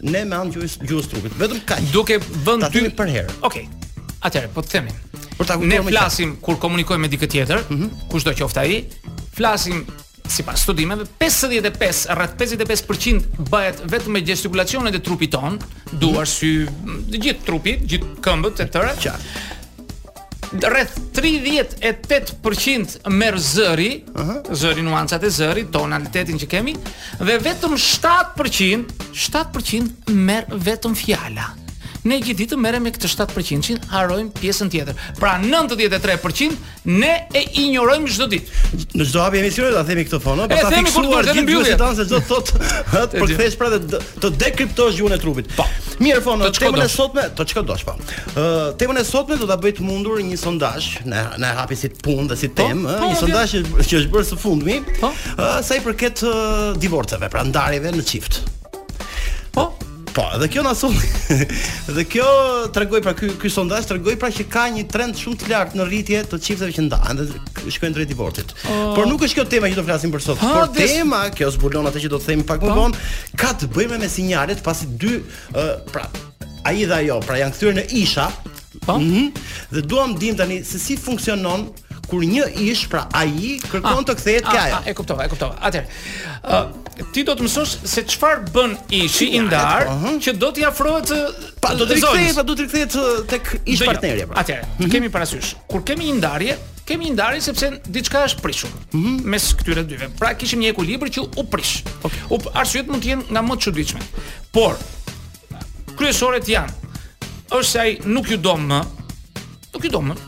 Me anë gjuhës gjuhës së trupit, vetëm kaq. Duke vënë dy për herë. Okej. Okay. Atëherë, po të themi. Për ta Ne flasim kur komunikojmë me dikë tjetër, mm -hmm. kushdo qoftë ai, flasim sipas studimeve 55 rreth 55% bëhet vetëm me gestikulacionet e trupit tonë, duar, sy, të gjithë trupi, gjithë këmbët e të tjera. Qartë. rreth 38% merr zëri, uh -huh. zëri nuancat e zërit, tonaliteti që kemi dhe vetëm 7%, 7% merr vetëm fjala. Ne gjithë ditën merrem me këtë 7%-in, harrojmë pjesën tjetër. Pra 93% ne e injorojmë çdo ditë. Në çdo hapje emisioni do ta themi këtë fono, po ta fiksuar gjithë ditën se ç'do të thotë të përkthesh pra dhe të dekriptosh gjuhën e trupit. Po. Mirë, fono, temën e sotme, të çka dosh po. Ë, temën e sotme do ta bëjë të mundur një sondazh, na na hapi si punë dhe si po, temë, po, një sondazh që është bërë së fundmi, po. ë sa i përket divorceve, pra ndarjeve në çift. Po. Po, dhe kjo na solli. dhe kjo tregoi pra ky ky sondazh tregoi pra që ka një trend shumë të lartë në rritje të çifteve që ndahen dhe shkojnë drejt divorcit. Por nuk është kjo tema që do flasim për sot. Por des... tema kjo zbulon atë që do të themi pak më po. vonë, ka të bëjë me sinjalet pasi dy uh, pra ai dhe ajo, pra janë kthyer në isha. Po. Mm -hmm. Dhe duam të dimë tani se si funksionon kur një ish pra ai kërkon ah, të kthehet te ah, ajo. Ah, e kuptova, e kuptova. Atëherë, uh, ti do të mësosh se çfarë bën ishi i ndarë uh -huh. që do t'i afrohet pa do të kthehet, do të kthehet tek ish partneri pra. Atëherë, mm -hmm. kemi parasysh, kur kemi një ndarje, kemi një ndarje sepse diçka është prishur mm -hmm. mes këtyre dyve. Pra kishim një ekuilibër që u prish. Okay. Arsyet mund të jenë nga më të çuditshmet. Por kryesoret janë është se ai nuk ju do më. Nuk ju do më.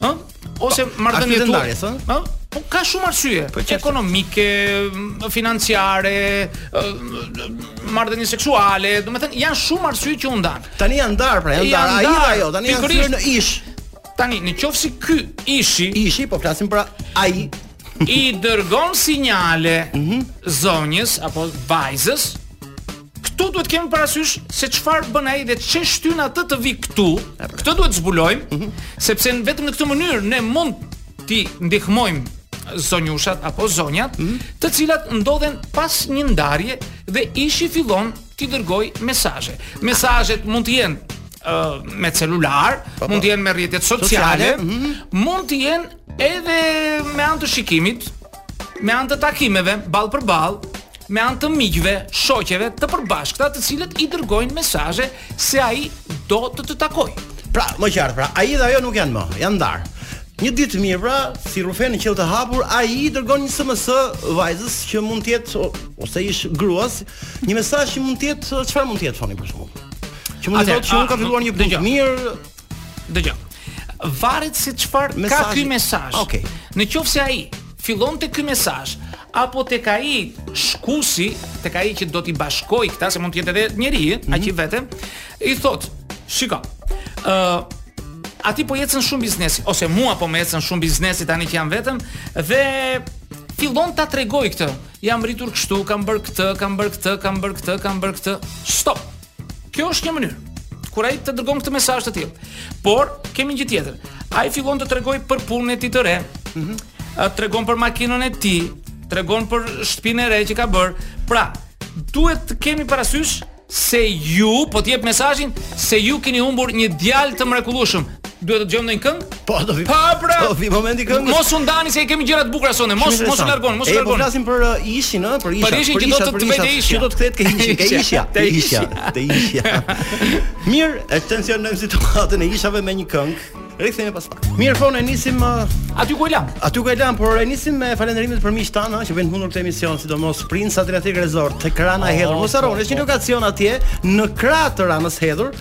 Ë? Ose po, marrëdhënie të ndarjes, ë? Po ka shumë arsye, po, ekonomike, financiare, marrëdhënie seksuale, domethënë janë shumë arsye që u ndanë. Tani janë ndarë, pra janë ndarë, ai dhe ajo, tani janë kthyer ish. Tani, në qoftë se ky ishi, ishi po flasim pra ai i dërgon sinjale mm -hmm. zonjës apo vajzës, këtu duhet të kemi parasysh se çfarë bën ai dhe ç'e shtyn atë të vijë këtu. Këtë duhet të zbulojmë, mm -hmm. sepse vetëm në këtë mënyrë ne mund t'i ndihmojmë zonjushat apo zonjat, mm -hmm. të cilat ndodhen pas një ndarje dhe ishi fillon t'i dërgojë mesazhe. Mesazhet mund të jenë me celular, po, po. mund të jenë me rrjetet sociale, sociale. Mm -hmm. mund të jenë edhe me anë të shikimit, me anë të takimeve ball për ball, me anë të miqve, shoqeve të përbashkëta, të cilët i dërgojnë mesazhe se ai do të të takojë. Pra, më qartë, pra, ai dhe ajo nuk janë më, janë ndarë. Një ditë të mirë pra, si rrufe në qiell të hapur, ai i dërgon një SMS vajzës që mund të jetë, ose ish gruas, një mesazh që mund të jetë, çfarë mund të jetë, foni për shumë? Që mund të thotë që unë kam filluar një punë të mirë. Dëgjo. Varet se çfarë ka ky mesazh. Okej. Okay. Në qoftë se ai fillon te ky mesazh apo tek ai shkuesi, tek ai që do t'i bashkojë këta se mund të jetë edhe njeri, mm -hmm. ai vetëm, i thotë, shiko. ë uh, Atij po i ecën shumë biznesi ose mua po më ecën shumë biznesi tani që jam vetëm dhe fillon ta tregojë këtë Jam rritur kështu, kam bërë këtë, kam bërë këtë, kam bërë këtë, kam bërë këtë. Stop. Kjo është një mënyrë. Kur ai të dërgon këtë mesazh të tillë. Por kemi një tjetër. Ai fillon të tregojë për punën e tij të re. Ëh. Mm -hmm. Tregon për makinën e tij, tregon për shtëpinë e re që ka bërë. Pra, duhet të kemi parasysh se ju po të jep mesazhin se ju keni humbur një djalë të mrekullueshëm. Duhet të dëgjojmë ndonjë këngë? Po, do vijë. Po pra. Do vijë momenti i këngës. Mos u ndani se i kemi gjëra të bukura sonte. Mos mos u largoni, mos u largoni. Po flasim për uh, ishin, ëh, për ishin. Për ishin që do të të vetë ishin. Që do të kthehet ke ishin, ke ishja, te ishja, te ishja. Mirë, e çtensionojmë situatën e ishave me një këngë. Rikthehemi pas pak. Mirë Foni e nisim uh, aty ku e lamë. Aty ku e lamë, por e nisim me falënderimet për miqtë tanë që bëjnë të mundur këtë emision, sidomos Prince Adriatic Resort tek Rana e oh, Hedhur. Mos harroni, është një lokacion atje në krah të Ranës së Hedhur.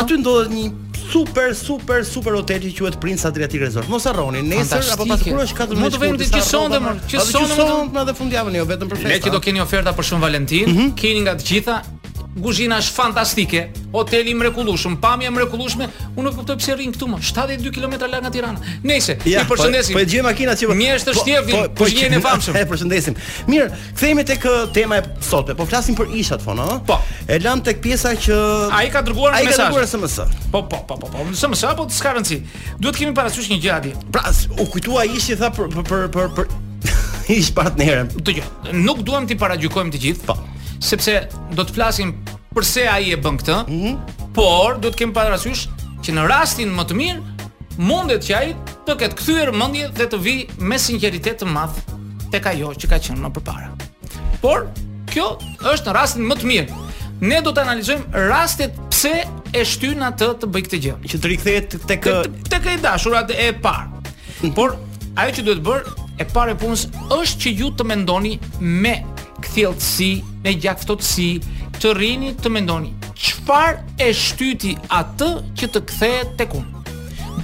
Aty ndodhet një super super super hotel që quhet Prince Adriatic Resort. Mos harroni, nesër apo pas kur është 14 shkurt. Mund të vëmë diçka sonte, më që sonte më dhe fundjavën jo vetëm për festë. Lëre që do keni oferta për Shën Valentin, mm -hmm. keni nga të gjitha Guzhina është fantastike, hoteli i mrekullueshëm, pamje e mrekullueshme. Unë nuk kuptoj pse rrin këtu më, 72 kilometra larg nga Tirana. Nëse ja, ju po- përshëndesim. Po, po gjej makinat që po- mjesht të po- shtjevin, po, po, po, famshëm. E përshëndesim. Mirë, kthehemi tek uh, tema e sotme. Po flasim për ishat Foni, ëh? Po. E lamë tek pjesa që Ai ka dërguar mesazh. Ai ka dërguar SMS. Po, po, po, po, po. SMS apo të s'ka rëndësi. Duhet të kemi parasysh një gjë aty. Pra, u kujtua ishi tha për për për për, për ish partneren. Dëgjo, nuk duam t'i paragjykojmë të gjithë. Po. sepse do të flasim përse ai e bën këtë, mm -hmm. por duhet të kemi parasysh që në rastin më të mirë mundet që ai të ketë kthyer mendje dhe të vijë me sinqeritet të madh tek ajo që ka qenë më përpara. Por kjo është në rastin më të mirë. Ne do të analizojmë rastet pse e shtyn atë të bëjë këtë gjë. Që të rikthehet tek tek e dashura e parë. Por ajo që duhet bërë e para e punës është që ju të mendoni me kthjellësi, me gjakftohtësi, të rrini të mendoni çfarë e shtyti atë që të kthehet tek unë.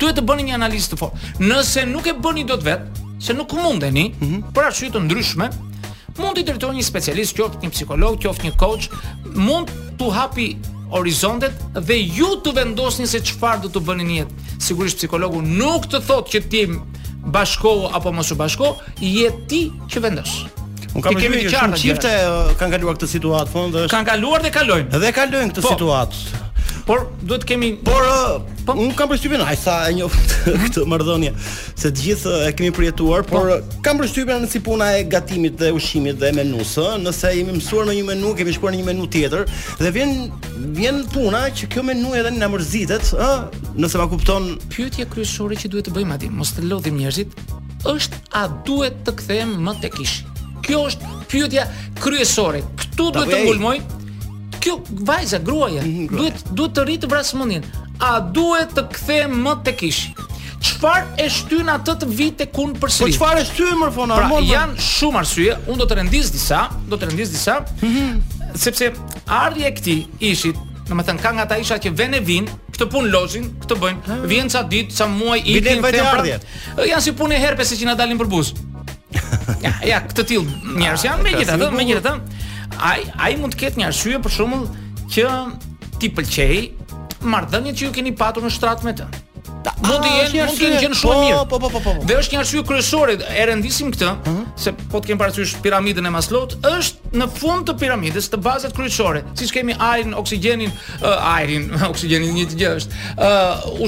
Duhet të bëni një analizë të fortë. Nëse nuk e bëni dot vetë, se nuk mundeni, mm -hmm. për arsye të ndryshme, mund t'i drejtoheni një specialist, qoftë një psikolog, qoftë një coach, mund t'ju hapi horizontet dhe ju të vendosni se çfarë do të bëni në jetë. Sigurisht psikologu nuk të thotë që ti bashko apo mos u bashko, je ti që vendos. Unë kam kemi të qartë çifte kanë kaluar këtë situatë thonë dhe kanë kaluar dhe kalojnë. Dhe kalojnë këtë po. situatë. Por duhet të kemi por po unë kam përshtypjen ai sa e njoh këtë marrëdhënie se të gjithë e kemi përjetuar, por po. kam përshtypjen si puna e gatimit dhe ushqimit dhe menusë, nëse jemi mësuar në një menu, kemi shkuar në një menu tjetër dhe vjen Vjen puna që kjo menu edhe na mërzitet, ë, nëse ma kupton. Pyetja kryesore që duhet të bëjmë aty, mos të lodhim njerëzit, është a duhet të kthehem më tek ishi. Kjo është pyetja kryesore. Këtu duhet të ngulmojë. Kjo vajza, gruaja, mhm, duhet duhet të rrijë të vrasë mendjen. A duhet të kthehem më tek ishi? Çfarë e shtyn atë të vijë tek unë përsëri. Po çfarë e shtyn më fort pra, Armon? Pra, janë shumë arsye, unë do të rendis disa, do të rendis disa. Mm -hmm. Sepse Ardhja e këtij ishit domethënë, ka nga ata isha që venë e vijnë, këtë punë lozin, këtë bëjnë, ah. vjen ca ditë, ca muaj, ikin, vajtje-ardhje. Janë si punë e herpeseve që na dalin për buzë. ja, ja, ka të tillë njerëz janë, megjithatë, megjithatë. Ai, ai mund të ketë një arsye për shembull që t'i pëlqejnë marrëdhëniet që ju keni patur në shtrat me të. Mund të jenë, mund të jenë shumë mirë. Po, po, po, po. Dhe është një arsye kryesore, e rendisim këtë, mhm. se po të kemi parasysh piramidën e Maslow-t, është në fund të piramidës te bazat kryesore, siç kemi ajrin, oksigjenin, ajrin, oksigjenin e njëjta gjë është,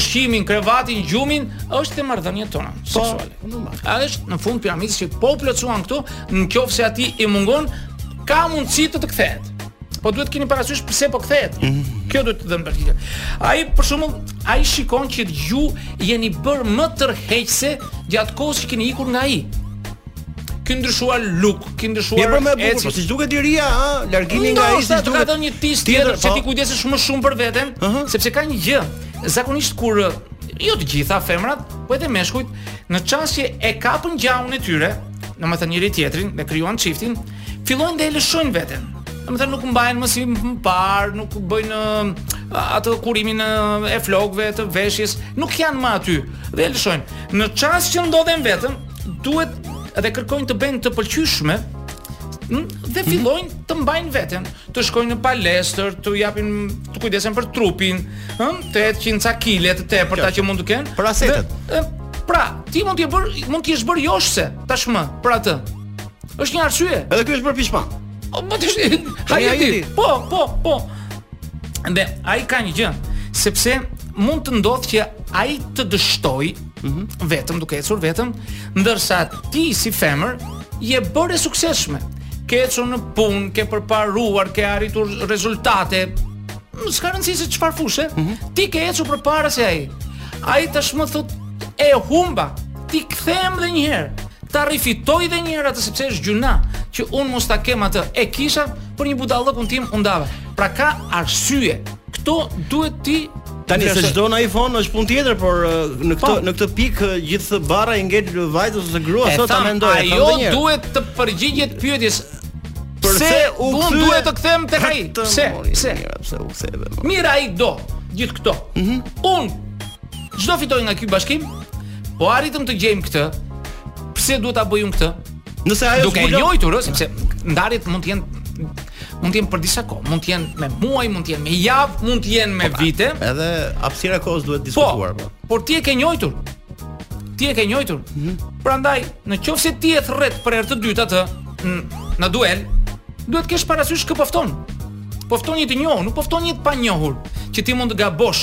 ushqimin, krevatin, gjumin, është edhe marrëdhëniet tona po, seksuale. Po, A është në fund piramidës që po u plotësuan këto, nëse atij i mungon, ka mundësi të të kthehet. Po duhet të keni parasysh pse po kthehet. Mm -hmm. Kjo duhet të dhënë përgjigje. Ai për shembull, ai shikon që ju jeni bërë më tërheqëse gjatë kohës që keni ikur nga ai. Ke ndryshuar look, ke ndryshuar. Je bërë më e bukur, po siç duket i ria, ha, largimi nga ai siç duket. Të ka dhënë një tis tjetër, se po. ti kujdesesh më shumë për veten, uh -huh. sepse ka një gjë. Zakonisht kur jo të gjitha femrat, po edhe meshkujt, në çast që e kapën gjahun e tyre, domethënë njëri tjetrin dhe krijuan çiftin, fillojnë dhe e lëshojnë veten. Domethënë nuk mbahen më si më parë, nuk bëjnë atë kurimin e flokëve të veshjes, nuk janë më aty dhe e lëshojnë. Në çast që ndodhen vetëm, duhet dhe kërkojnë të bëhen të pëlqyeshme hm, dhe mhm. fillojnë të mbajnë veten, të shkojnë në palestër, të japin të kujdesen për trupin, ëh, hm, të heqin ca kile të tepërta që mund të kenë. Për asetet. Pra, ti mund të bër, mund të jesh bërë joshse tashmë për atë. Është një arsye. Edhe ky është bërë pishman. Po më të shih. Hajti. Po, po, po. Dhe ai ka një gjë, sepse mund të ndodhë që ai të dështoj mm -hmm. vetëm duke ecur vetëm, ndërsa ti si femër je bërë e suksesshme. Ke ecur në punë, ke përparuar, ke arritur rezultate. Nuk ka rëndësi se çfarë fushe, mm -hmm. ti ke ecur përpara se ai. Ai tashmë thotë e humba, t'i kthehem dhe një herë, ta rifitoj dhe një herë atë sepse është gjynah që un mos ta kem atë. E kisha për një budallallëkun tim u ndava. Pra ka arsye. Kto duhet t'i Tani se ç'do në iPhone është punë tjetër, por në këtë po. në këtë pikë gjithë barra i ngel vajzës ose gruas ta mendojë. Ajo duhet të përgjigjet pyetjes Përse u kthy? duhet të kthehem tek ai. Pse? Pse? Pse u kthy? Mirë ai do gjithë këto. Mhm. Un Ç'do fitoj nga ky bashkim? Po arritëm të gjejmë këtë. Pse duhet ta bëj unë këtë? Nëse ajo duke e njohur, sepse ndarjet mund të jenë mund të jenë për disa kohë, mund të jenë me muaj, mund të jenë me javë, mund të jenë me po, vite. Edhe hapësira e kohës duhet po, diskutuar. Po, por ti e ke njohur. Ti e ke njohur. Mm -hmm. Prandaj, në qoftë se ti e thërret për herë të dytë atë në duel, duhet të kesh parasysh kë po fton. Po fton një të njohur, nuk po fton një të panjohur, që ti mund të gabosh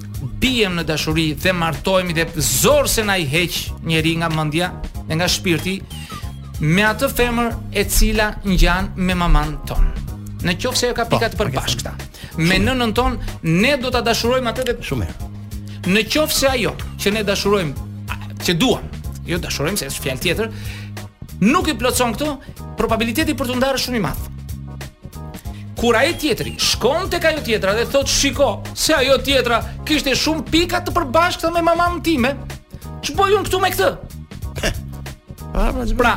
biem në dashuri dhe martohemi dhe zor se na i heq njeri nga mendja dhe nga shpirti me atë femër e cila ngjan me mamanë tonë. Në qoftë se ajo ka po, pika të përbashkëta me nënën tonë, ne do ta dashurojmë atë dhe shumë mirë. Në qoftë se ajo që ne dashurojmë, që duam, jo dashurojmë se është fjalë tjetër, nuk i plotëson këto, probabiliteti për t'u ndarë është shumë i madh. Kur ai tjetri shkon tek ajo tjetra dhe thotë shiko se ajo tjetra kishte shumë pika të përbashkëta me mamanë time, ç'bëj unë këtu me këtë? Ah, pra, pra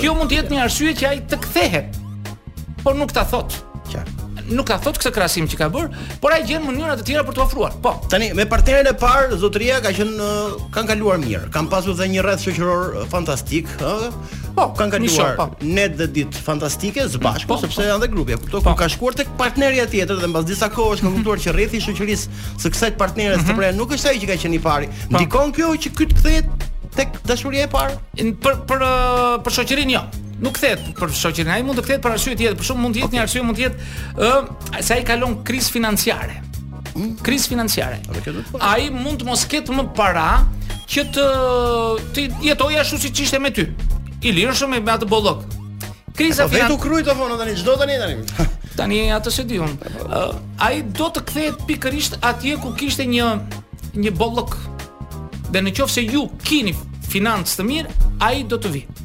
kjo mund të jetë një arsye që ai të kthehet. Por nuk ta thotë. Nuk ta thotë këtë krahasim që ka bërë, por ai gjen mënyra të tjera për t'u afruar. Po. Tani me partneren e parë, zotëria ka qenë kanë kaluar mirë. Kanë pasur dhe një rreth shoqëror fantastik, ëh, Po, kanë kaluar po. net dhe ditë fantastike së bashku, po, sepse po. janë dhe grupi, kuptoj, po. ka shkuar tek partnerja tjetër dhe mbas disa kohësh kanë kuptuar që rrethi i shoqërisë së kësaj partneres mm -hmm. të mhm. re nuk është ai që ka qenë i pari. Po. Ndikon kjo që ky të kthehet tek dashuria e parë? Për për uh, për shoqërinë jo. Nuk kthehet për shoqërinë, ai mund të kthehet për arsye të tjera, për shumë mund të jetë okay. një arsye mund të jetë ë uh, se ai kalon krizë financiare. Hmm? Krizë financiare. Ai mund të mos ketë më para që të të jetojë ashtu siç ishte me ty. I lirshëm me atë bollok. Kriza po, financiare. Vetë u krijua apo tani çdo tani tani. Tani atë s'e di unë. Uh, ai do të kthehet pikërisht atje ku kishte një një bollok. Dhe në qoftë se ju kini financë të mirë, ai do të vijë.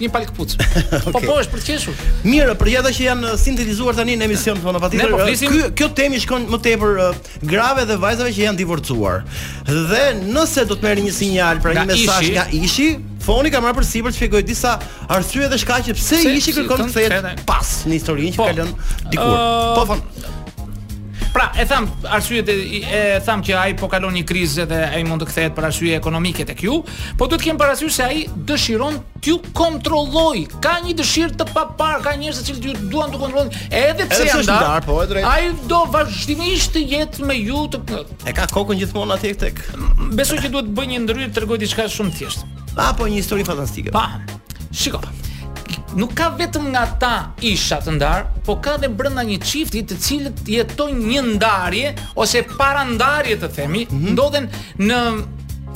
Një palë këpucë. Po po është për të qeshur. Mirë, për ata që janë uh, sintonizuar tani në emisionin tonë patjetër. Po uh, ky kjo temë i shkon më tepër uh, grave dhe vajzave që janë divorcuar. Dhe nëse do të merrnin një sinjal pra një mesazh nga ishi, Foni ka marrë përsipër të shpjegojë disa arsye dhe shkaqe pse ishi kërkon të kthehet pas në historinë që po, ka lënë dikur. Po Fon. Pra, e thamë arsyet e thamë që ai po kalon një krizë dhe ai mund të kthehet për arsye ekonomike tek ju, po duhet të kemi parasysh se ai dëshiron t'ju kontrollojë. Ka një dëshirë të paparë, ka njerëz të cilët duan të kontrollojnë, edhe pse janë ndarë. Po, ai do vazhdimisht të jetë me ju të E ka kokën gjithmonë atje tek. Besoj që duhet të bëj një ndërhyrje, të tregoj diçka shumë të thjeshtë. Apo një histori fantastike. Pa. Shiko. Nuk ka vetëm nga ata isha të ndarë, po ka dhe brenda një çifti të cilët jetojnë një ndarje ose parandarje të themi, mm -hmm. ndodhen në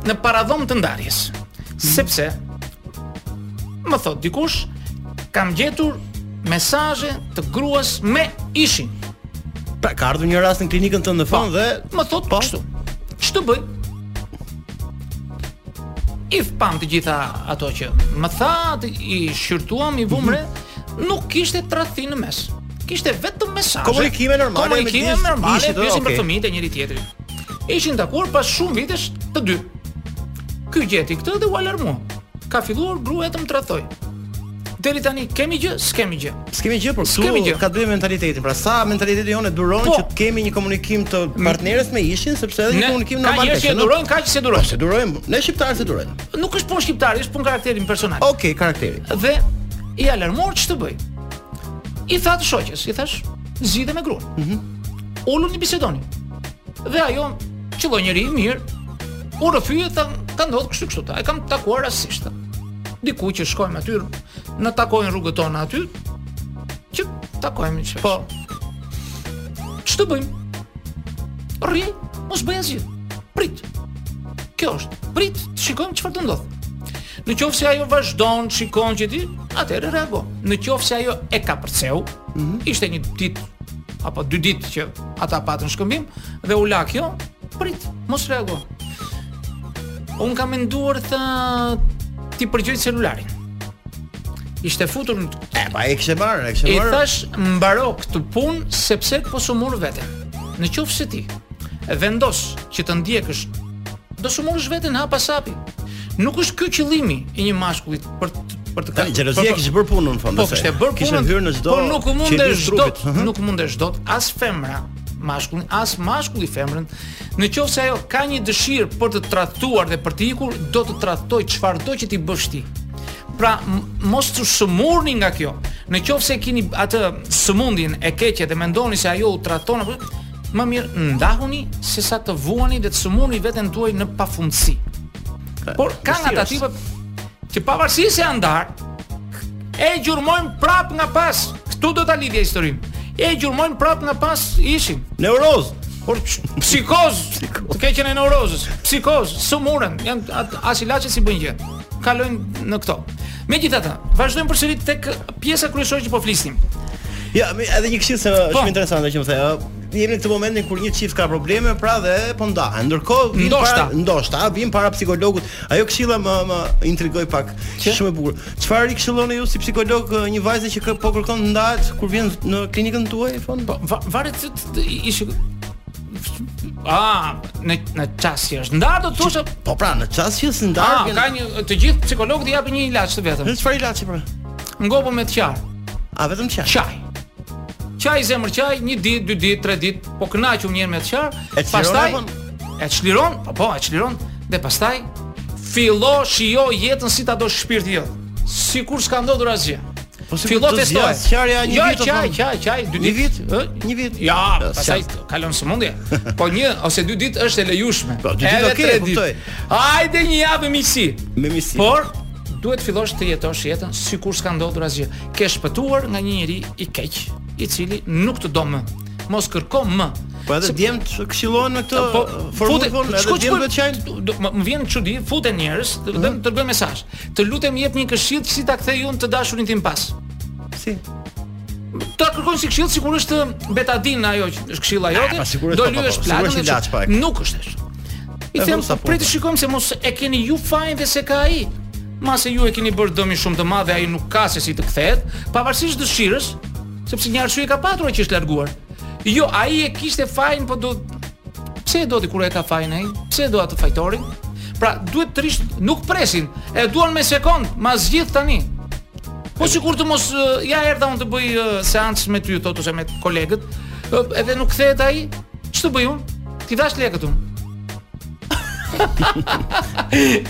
në paradhomë të ndarjes. Mm -hmm. Sepse më thotë dikush kam gjetur mesazhe të gruas me ishin. Pra ka ardhur një rast në klinikën tënde Fon po, dhe më thotë po kështu. Ç'të bëj? i pamë të gjitha ato që më tha, të, i shqyrtuam, i vumë re, mm -hmm. nuk kishte tradhti në mes. Kishte vetëm mesazhe. Komunikime normale, komunikime normale, pyesnin okay. për fëmijët e njëri-tjetrit. Ishin takuar pas shumë vitesh të dy. Ky gjeti këtë dhe u alarmua. Ka filluar gruaja të më tradhtojë. Deri tani kemi gjë, s'kemi gjë. S'kemi gjë, por s'kemi gjë. Ka të bëjë me mentalitetin. Pra sa mentaliteti jonë duron po, që të kemi një komunikim të partnerës me ishin, sepse edhe një komunikim normal. Ka që durojnë, ka që s'e durojnë. S'e durojmë, ne shqiptarët s'e durojmë. Nuk është punë shqiptare, është punë karakteri personal. Okej, okay, karakteri. Dhe i alarmuar ç'të bëj? I tha të shoqes, i thashë, zgjidhe me gruan. Mhm. Mm Uluni bisedoni. Dhe ajo, që qe njeri i mirë, u rrëfye, tha, ka ndodhë kështu kështu, tha, e kam takuar rastësisht. diku që shkojmë aty, na takojnë rrugët tona aty, që takohemi. Po, ç'të bëjmë? Rri, mos bëj asgjë. Prit. Kjo është. Prit, të shikojmë çfarë do ndodhë. Në qoftë se ajo vazhdon, shikon që ti, atëherë reago. Në qoftë se ajo e kapërceu, mm -hmm. ishte një ditë apo dy ditë që ata patën shkëmbim dhe u la kjo, prit, mos reago. Unë kam menduar t'i përgjoj celularin. Ishte futur në e pa e kishe marrë, e kishe marrë. I thashë mbaro këtë punë sepse po sëmur veten. Në qoftë se ti vendos që të ndjekësh do sëmurësh veten hap pas hapi. Nuk është ky qëllimi i një mashkulli për të për të kanë xhelozia po, kishte bërë punën në fund. Po kishte bërë punën. Kishte hyrë në çdo. Po nuk mundesh dot, nuk mundesh dot as femra mashkullin, as mashkulli femrën. Në qoftë se ajo ka një dëshirë për të tradhtuar dhe për të ikur, do të tradhtojë çfarëdo që t'i bësh ti. Pra, mos u sëmurni nga kjo. Në qoftë se keni atë sëmundjen e keqe dhe mendoni se ajo u tradhton apo më mirë ndahuni sesa të vuani dhe të sëmurni veten tuaj në pafundësi. Por ka nga ata që pavarësisht se janë ndarë, E gjurmojnë prapë nga pas. Këtu do ta lidhja historinë. E gjurmojnë prapë nga pas ishin. Neurozë. Por psikozë, të keqen e neurozës, psikozë, sëmuren, janë as ilaçe s'i bëjnë gjë. Kalojnë në këto. Megjithatë, vazhdojmë përsëri tek pjesa kryesore që po flisnim. Ja, edhe një këshillë se po. shumë interesante që më the, jemi në këtë momentin kur një çift ka probleme, pra dhe po ndahen. Ndërkohë vijnë ndoshta. para ndoshta, vijnë para psikologut. Ajo këshilla më intrigoi pak. Qe shumë e bukur. Çfarë i këshilloni ju si psikolog një vajze që po kërkon të ndahet kur vjen në klinikën tuaj fon? Po va, varet se si Ah, në në çast që është ndarë do të thotë po pra në çast që është ndarë. Ah, ka një të gjithë psikologët i japin një ilaç të vetëm. Çfarë ilaçi pra? Ngopu me të qar. A vetëm qar? Qaj. Qaj zemër qaj, një ditë, dy ditë, tre ditë, po kënaqu një herë me të qar. Pastaj E çliron, po po, e çliron dhe pastaj fillo shijo jetën si ta do shpirti jot. Sikur s'ka ndodhur asgjë. Po si fillo festoj. Qarja një jo, vit. Jo, qaj, qaj, qaj, dy ditë. Një vit, ë? Një vit. Ja, pastaj kalon sëmundja. Po një ose dy ditë është e lejushme. Po dy ditë okay, kuptoj. Hajde një javë me miqësi. Me miqësi. Por duhet të fillosh të jetosh jetën sikur s'ka ndodhur asgjë. Ke shpëtuar nga një njeri i keq, i cili nuk të do më. mos kërko më. Po edhe djemt këshillohen me këtë po, formë Fon, edhe djemt vetë qajnë. Më vjen çudi, futen njerëz, të mm. të bëjnë mesazh. Të lutem jep një këshillë si ta kthej unë të dashurin tim pas. Si? Ta kërkon si këshillë sikur është betadinë ajo që është këshilla jote. Ah, do lyesh po, plagën e saj. Po, nuk është ashtu. I them sa prit të shikojmë se mos e keni ju fajin dhe s'e ka ai. Mbase ju e keni bërë dëmin shumë të madh dhe ai nuk ka se si të kthehet, pavarësisht dëshirës, Sepse një arsye ka patur që është larguar. Jo, ai e kishte fajin, po do pse do ti kur e ka fajin ai? Pse do atë fajtorin? Pra, duhet të rrish, nuk presin, e duan me sekondë, ma zgjidh tani. Po sikur të mos ja erdha unë të bëj seancë me ty, thotë ose me kolegët, edhe nuk kthehet ai, ç'të bëj unë? T'i dhashë lekët unë.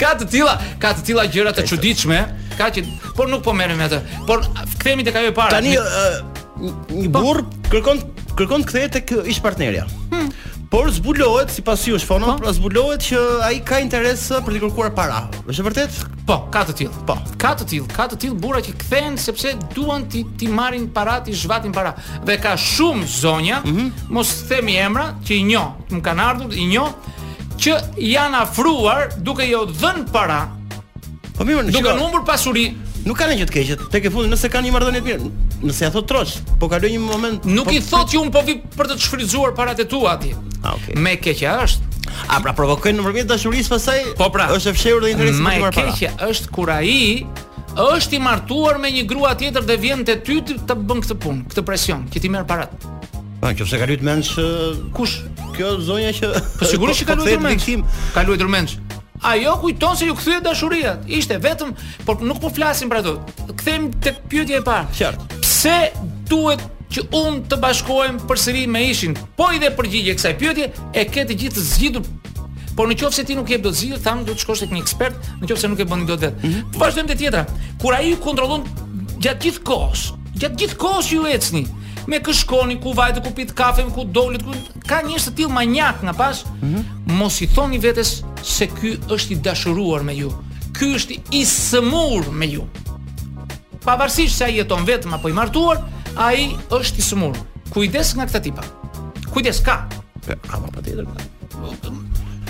ka të tilla, ka të tilla gjëra të çuditshme, ka që por nuk po merrem me atë. Por kthehemi tek ajo e para. Tani një po. burr kërkon kërkon të kthehet tek ish partnerja. Hmm. Por zbulohet sipas jush Fono, po. pra zbulohet që ai ka interes për të kërkuar para. Është e vërtetë? Po, ka të tillë. Po, ka të tillë, ka të tillë burra që kthehen sepse duan t'i t'i marrin para, t'i zhvatin para. Dhe ka shumë zonja, mm -hmm. mos themi emra, që i njoh, më kanë ardhur i njoh që janë afruar duke u dhënë para. Po mirë, nuk kanë humbur pasuri. Nuk kanë gjë të keqe. Tek e fundit nëse kanë një marrëdhënie të mirë, nëse ja thotë troç, po kaloj një moment. Nuk po, i thotë që unë po vi për të të shfrytëzuar paratë tua aty. Ah, okay. Më e keqja është. A pra provokojnë nëpërmjet dashurisë pastaj Po pra është e fshehur dhe interesi për të marrë para Ma e keqja është kur ai është i martuar me një grua tjetër dhe vjen te ty të bën këtë punë Këtë presion, që t'i marrë paratë Po në çfarë ka luajtur mendsh? Kush? Kjo zonja që Po sigurisht që ka luajtur mendsh. Ka luajtur mendsh. Ajo kujton se iu kthye dashuria. Ishte vetëm, por nuk po flasim për ato. Kthehemi tek pyetja e parë. Qartë. Pse duhet që unë të bashkohem përsëri me ishin? Po i dhe përgjigje kësaj pyetje e ke të gjithë zgjidhur Por në qoftë se ti nuk jep dot zgjidhje, thamë do të shkosh tek një ekspert, në qoftë se nuk e bëni dot vetë. Mm -hmm. Po vazhdojmë te tjetra. Kur ai ju kontrollon gjatë gjithë kohës, gjatë gjithë kohës ju ecni, Me kë shkoni, ku vajtë, ku pitë kafen, ku dolit, ku... Ka njerëz të tillë maniak nga pas, mm -hmm. mos i thoni vetes se ky është i dashuruar me ju. Ky është i sëmurë me ju. Pavarësisht se ai jeton vetëm apo i martuar, ai është i sëmurë. Kujdes nga këta tipa. Kujdes ka. Po, po patjetër.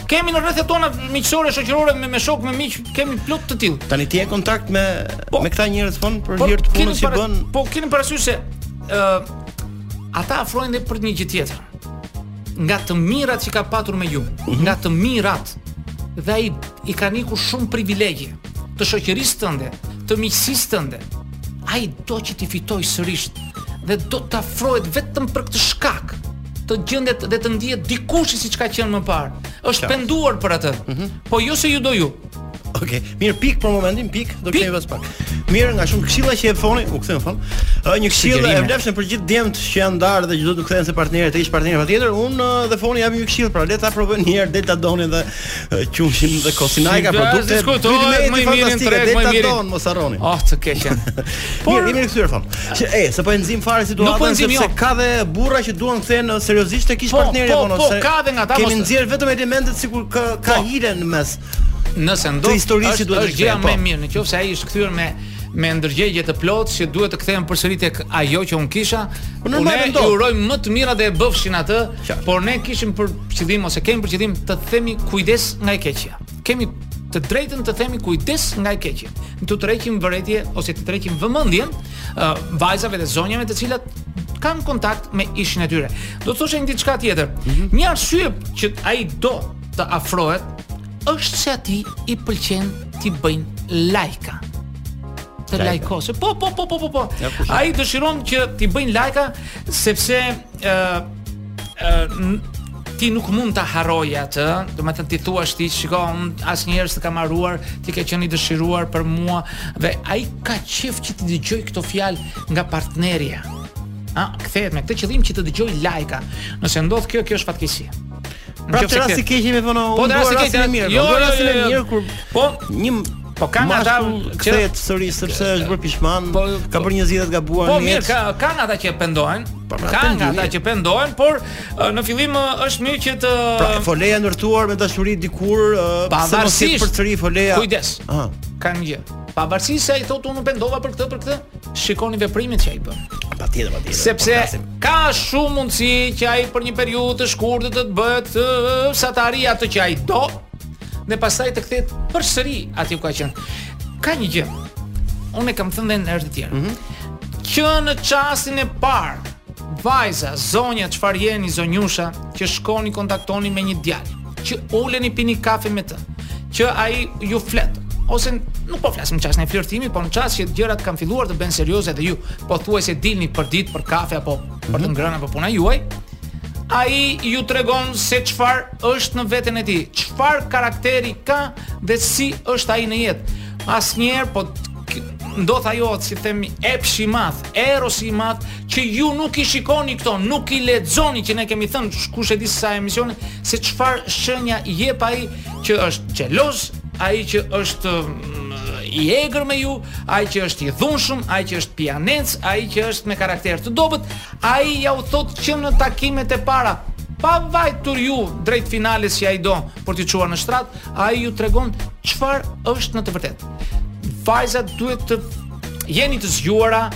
Kemi në rrethe tona miqësore, shoqërore me me shokë, me miq, kemi plot të tillë. Tani ti ke kontakt me po, me këta njerëz Fon për po, hir të punës që bën. Po keni parasysh se ë uh, ata afrohen dhe për një gjë tjetër. Nga të mirat që ka patur me ju, mm -hmm. nga të mirat dhe i i kanë ikur shumë privilegje të shoqërisë tënde, të miqësisë tënde. Ai do që t'i fitojë sërisht dhe do të afrohet vetëm për këtë shkak. të gjendet dhe të ndihet dikushi siç ka qenë më parë. Është Qartë. penduar për atë. Mhm. Po jo se ju do ju. Okej, mirë pik për momentin, pik, do ta kemi pas pak. Mirë, nga shumë këshilla që jep Foni, u kthyem Fon. Ë një këshillë e Sugjerime. vlefshme për gjithë djemt që janë ndarë dhe që do të kthehen te partneret te ish partneret patjetër. Unë ë, dhe Foni japim një këshillë, pra le ta provojnë një herë Delta Donin dhe qumështin dhe kosin ajka produkte. Shkoj të ojë, më i mirë në treg, më i mirë. Don, mos harroni. Ah, të keqen. Po, jemi rikthyer Fon. Që e, se po e nxijmë fare situatën po sepse jo. ka dhe burra që duan të kthehen seriozisht tek ish po, partneri po, apo jo. Po, ka dhe nga ata. Kemi nxjerrë vetëm elementet sikur ka ka hile në mes. Nëse ndo, është është gjëja më e mirë, nëse ai është kthyer me me ndërgjegje të plotë që duhet të kthehem përsëri tek ajo që unë kisha. Unë i uroj më të mirat dhe e bëfshin atë. Qartë. Por ne kishim për qëllim ose kemi për qëllim të themi kujdes nga e keqja. Kemi të drejtën të themi kujdes nga e keqja. T'u tërheqim vërejtje ose t'u tërheqim vëmendjen uh, vajzave dhe zonjave të cilat kanë kontakt me ishin e tyre. Do të thosha diçka tjetër. Mm -hmm. Një arsye që ai do të afrohet është se atij i pëlqen t'i bëjnë lajka. Like të lajkosë. Po, po, po, po, po, po. Ai dëshiron që t'i bëjnë lajka sepse ë ë ti nuk mund ta harroje atë, domethënë t'i thuash ti shiko unë asnjëherë s'të kam harruar, ti ke qenë i dëshiruar për mua dhe ai ka qejf që t'i dëgjojë këto fjalë nga partnerja. Ai kthehet me këtë qëllim që të dëgjojë lajka. Nëse ndodh kjo, kjo është fatkeqësi. Pra te rasti i keq jemi Fon. Po te rasti i keq jemi mirë. Jo, jo, jo, jo, mirë kur po një Po ka nga ata që kthehen sepse është bërë pishman, po, ka po. bërë një zgjidhje të gabuar. Po mirë, ka ka nga ata që pendohen. Po, pra, ka nga ata që pendohen, por në fillim është mirë që të Pra foleja e ndërtuar me dashuri dikur pse mos i përsëri foleja. Kujdes. Ëh. Ka një gjë. Pavarësisht se ai thotë u pendova për këtë, për këtë, shikoni veprimet që ai bën. Patjetër, patjetër. Sepse po ka shumë mundësi që ai për një periudhë të shkurtër do të bëhet sa të arrijë atë që ai do, dhe pastaj të kthehet përsëri aty ku ka qenë. Ka një gjë. Unë e kam thënë dhe herë të tjera. Mm -hmm. Që në çastin e parë Vajza, zonja, çfarë jeni, zonjusha, që shkoni kontaktoni me një djalë, që uleni pini kafe me të, që ai ju flet, ose nuk po flasim çastin e flirtimit, po në çast që gjërat kanë filluar të bëhen serioze dhe ju po thuajse dilni për ditë për kafe apo për të, mhm, ngrënë apo puna juaj, ai ju tregon se çfarë është në veten e tij, çfarë karakteri ka dhe si është ai në jetë. Asnjëherë po ndodh ajo si themi epshi i madh, Erosi i madh që ju nuk i shikoni këto, nuk i lexoni që ne kemi thënë kush e di sa emisione se çfarë shenja jep ai që është xheloz, ai që është mm, i egër me ju, ai që është i dhunshëm, ai që është pianec, ai që është me karakter të dobët, ai ja u thotë që në takimet e para pa vajtur ju drejt finales që ai do, për t'ju çuar në shtrat, ai ju tregon çfarë është në të vërtetë. Vajza, duhet të jeni të zgjuara,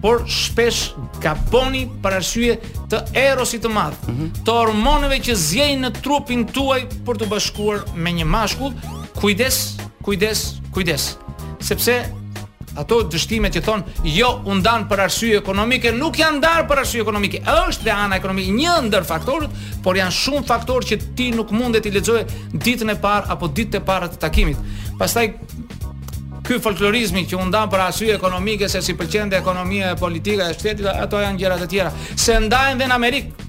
por shpesh gaboni për arsye të erosit të madh, mm -hmm. të hormoneve që ziejnë në trupin tuaj për t'u bashkuar me një mashkull. Kujdes, kujdes, kujdes. Sepse Ato dështimet që thonë jo u ndanë për arsye ekonomike, nuk janë ndarë për arsye ekonomike. Është dhe ana ekonomike një ndër faktorët, por janë shumë faktorë që ti nuk munde t'i lexoje ditën e parë apo ditët e para të takimit. Pastaj ky folklorizmi që u ndanë për arsye ekonomike se s'i pëlqente ekonomia e politika e shtetit, ato janë gjëra të tjera. Se ndahen dhe në Amerikë.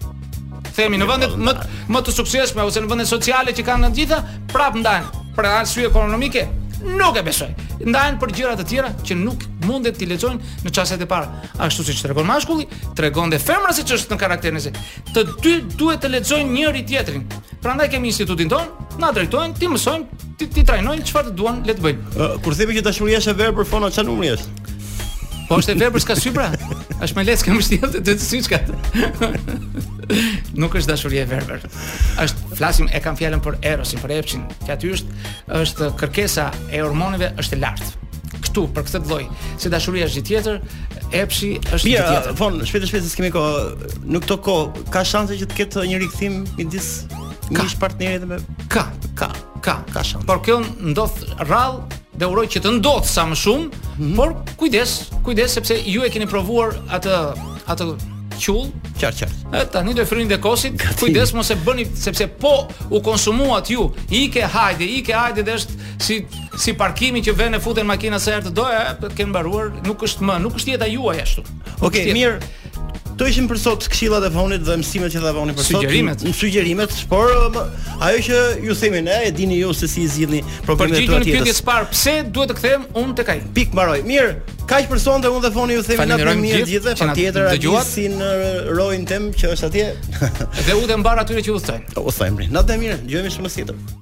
Themi në vendet më më të suksesshme ose në vendet sociale që kanë nga të gjitha, prap ndahen për arsye ekonomike. Nuk e besoj. Ndahen për gjëra të tjera që nuk mundën t'i lexojnë në çastet e para. Ashtu siç tregon mashkulli, tregon dhe femra siç është në karakterin e saj. Të dy duhet të lexojnë njëri-tjetrin. Prandaj kemi institutin tonë, na drejtojnë, t'i mësojnë, t'i, t'i trajnojnë çfarë të duan le të bëjnë. Kur themi që dashuria është e verbër, Vona, çfarë numri është? Po është e verbër, s'ka sy pra? Është me leckë mbështjellë të të të syçka. Nuk është dashuri e verbër. Është flasim e kam fjalën për erosin, për epshin, që aty është është kërkesa e hormoneve është e lartë. Ktu për këtë lloj, se dashuria është gjë tjetër, epshi është gjë tjetër. Mirë, Vona, shpejt e shpejt s'kemi kohë, nuk do kohë, ka shanse që të ketë një rikthim midis ish-partnerit me ka, ka, ka, ka shanse. Por kjo ndodh rrallë Dhe uroj që të ndodhë sa më shumë, mm -hmm. por kujdes, kujdes sepse ju e keni provuar atë atë qull. Qartë, qartë. E tani do i fryni dhe kosit. Gati. Kujdes mos e bëni sepse po u konsumuat ju. Ik e hajde, ik e hajde dhe është si si parkimi që vjen e futen makina sa herë të dojë, keni mbaruar, nuk është më, nuk është jeta juaj ashtu. Okej, okay, mirë. Këto ishin për sot këshillat e Vonit dhe mësimet që dha Voni për sot. Sugjerimet. Sugjerimet, por um, ajo që ju themi ne, e dini ju se si i zgjidhni problemet tuaja. Përgjigjuni pyetjes së parë, pse duhet të kthehem unë tek ai? Pikë, mbaroi. Mirë, kaq për sonte unë dhe Voni ju themi natën e mirë të gjithëve, patjetër Alisin rojin tim që është atje. Dhe udhën e mbarë atyre që udhëtojnë. Udhëtojmë. Natën e mirë, dëgjohemi shumë së